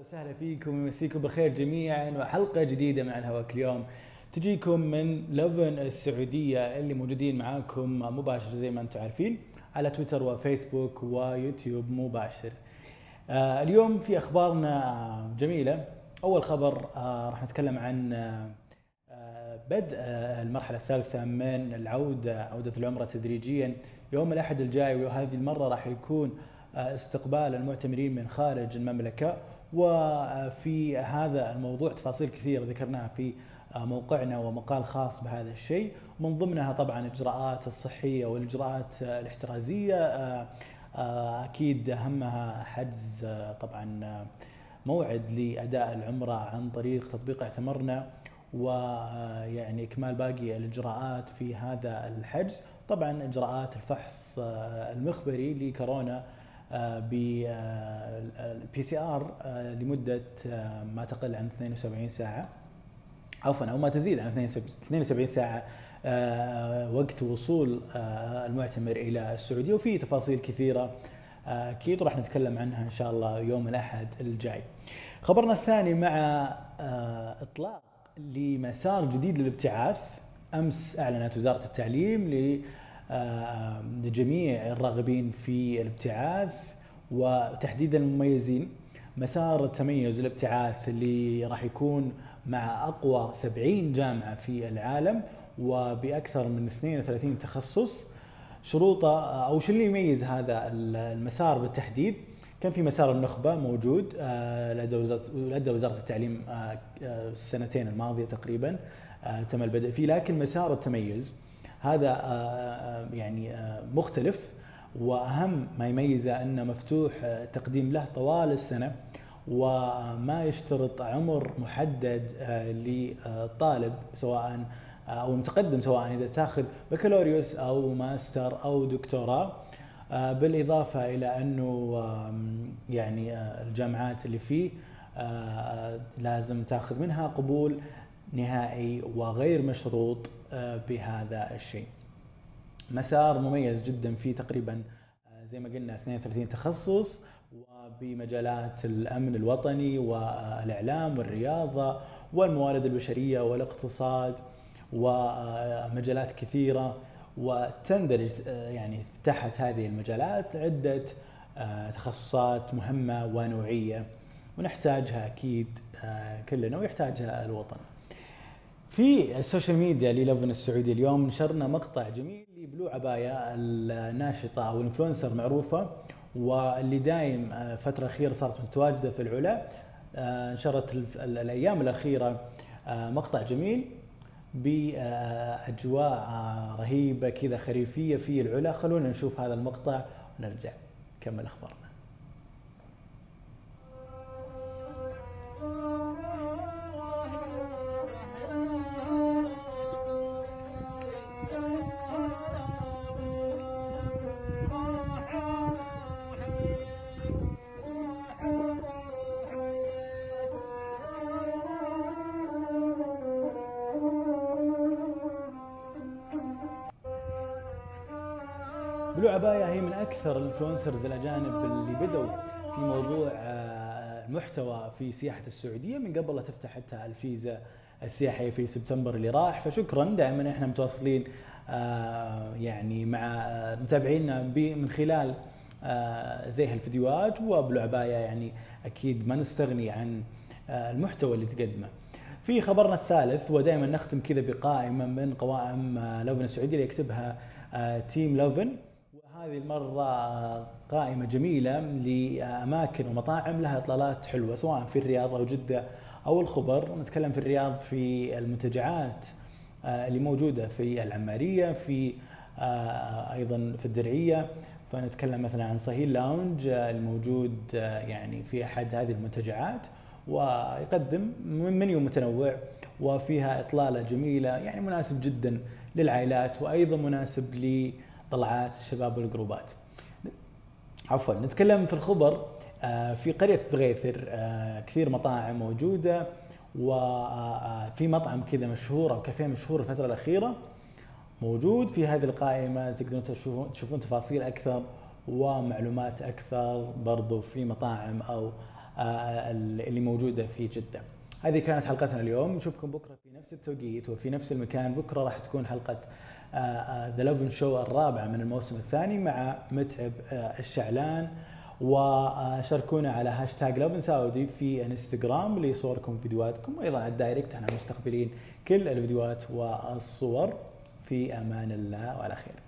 وسهلا فيكم ويمسيكم بالخير جميعا وحلقة جديدة مع الهواء اليوم. تجيكم من لوفن السعودية اللي موجودين معاكم مباشر زي ما أنتم عارفين على تويتر وفيسبوك ويوتيوب مباشر. آه اليوم في أخبارنا جميلة. أول خبر آه راح نتكلم عن آه بدء المرحلة الثالثة من العودة عودة العمرة تدريجيا. يوم الأحد الجاي وهذه المرة راح يكون استقبال المعتمرين من خارج المملكة. وفي هذا الموضوع تفاصيل كثيرة ذكرناها في موقعنا ومقال خاص بهذا الشيء. من ضمنها طبعا الإجراءات الصحية والإجراءات الاحترازية. أكيد أهمها حجز طبعا موعد لأداء العمرة عن طريق تطبيق اعتمرنا. ويعني إكمال باقي الإجراءات في هذا الحجز. طبعا إجراءات الفحص المخبري لكورونا. بال PCR لمدة ما تقل عن 72 ساعة. عفوا أو ما تزيد عن 72 ساعة وقت وصول المعتمر إلى السعودية. وفي تفاصيل كثيرة أكيد راح نتكلم عنها إن شاء الله يوم الأحد الجاي. خبرنا الثاني مع إطلاق لمسار جديد للابتعاث. أمس أعلنت وزارة التعليم لجميع الراغبين في الابتعاث وتحديدا المميزين. مسار التميز الابتعاث اللي راح يكون مع أقوى 70 جامعة في العالم وبأكثر من 32 تخصص. شروطه أو شو اللي يميز هذا المسار بالتحديد؟ كان في مسار النخبة موجود لدى وزارة لدى وزارة التعليم السنتين الماضية تقريبا تم البدء فيه لكن مسار التميز هذا يعني مختلف. وأهم ما يميزه انه مفتوح التقديم له طوال السنة وما يشترط عمر محدد للطالب سواء أو المتقدم سواء إذا تاخذ بكالوريوس أو ماستر أو دكتوراه. بالإضافة إلى أنه يعني الجامعات اللي فيه لازم تاخذ منها قبول نهائي وغير مشروط. بهذا الشيء. مسار مميز جدا فيه تقريبا زي ما قلنا 32 تخصص وبمجالات الأمن الوطني والإعلام والرياضة والموارد البشرية والاقتصاد ومجالات كثيرة وتندرج يعني تحت هذه المجالات عدة تخصصات مهمة ونوعية ونحتاجها أكيد كلنا ويحتاجها الوطن في ال social media ل Lovin السعودي اليوم نشرنا مقطع جميل ل Blue Abaya الناشطة أو ال influencer معروفة واللي دايم فترة أخيرة صارت متواجدة في العلا نشرت الأيام الأخيرة مقطع جميل بأجواء رهيبة كذا خريفية في العلا. خلونا نشوف هذا المقطع ونرجع نكمل أخبارنا. Blue Abaya هي من أكثر ال influencers الأجانب اللي بدوا في موضوع المحتوى في سياحة السعودية من قبل لا تفتح حتى الفيزا السياحية في سبتمبر اللي راح. فشكرا دائما إحنا متواصلين يعني مع متابعينا من خلال زي هالفيديوهات. و Blue Abaya يعني أكيد ما نستغني عن المحتوى اللي تقدمه. في خبرنا الثالث ودائما نختم كذا بقائمة من قوائم Lovin السعودية اللي يكتبها team Lovin هذه المرة قائمة جميلة لأماكن ومطاعم لها إطلالات حلوة سواء في الرياض أو جدة أو الخبر. نتكلم في الرياض في المنتجعات اللي موجودة في العمارية في أيضا في الدرعية. فنتكلم مثلا عن صهيل lounge الموجود يعني في أحد هذه المنتجعات ويقدم منيو متنوع وفيها إطلالة جميلة يعني مناسب جدا للعائلات وأيضا مناسب ل طلعات الشباب والجروبات. عفوا نتكلم في الخبر في قرية ضغيثر كثير مطاعم موجودة وفي مطعم كذا مشهور أو كافيه مشهور الفترة الأخيرة موجود. في هذه القائمة تقدرون تشوفون تشوفون تفاصيل أكثر ومعلومات أكثر برضو في مطاعم أو اللي موجودة في جدة. هذه كانت حلقتنا اليوم. نشوفكم بكرة في نفس التوقيت وفي نفس المكان بكرة راح تكون حلقة The Lovin Show الرابعة من الموسم الثاني مع متعب الشعلان. وشاركونا على hashtag Lovin Saudi في انستغرام بصوركم فيديوهاتكم. وأيضا على ال direct إحنا مستقبلين كل الفيديوهات والصور. في أمان الله وعلى خير.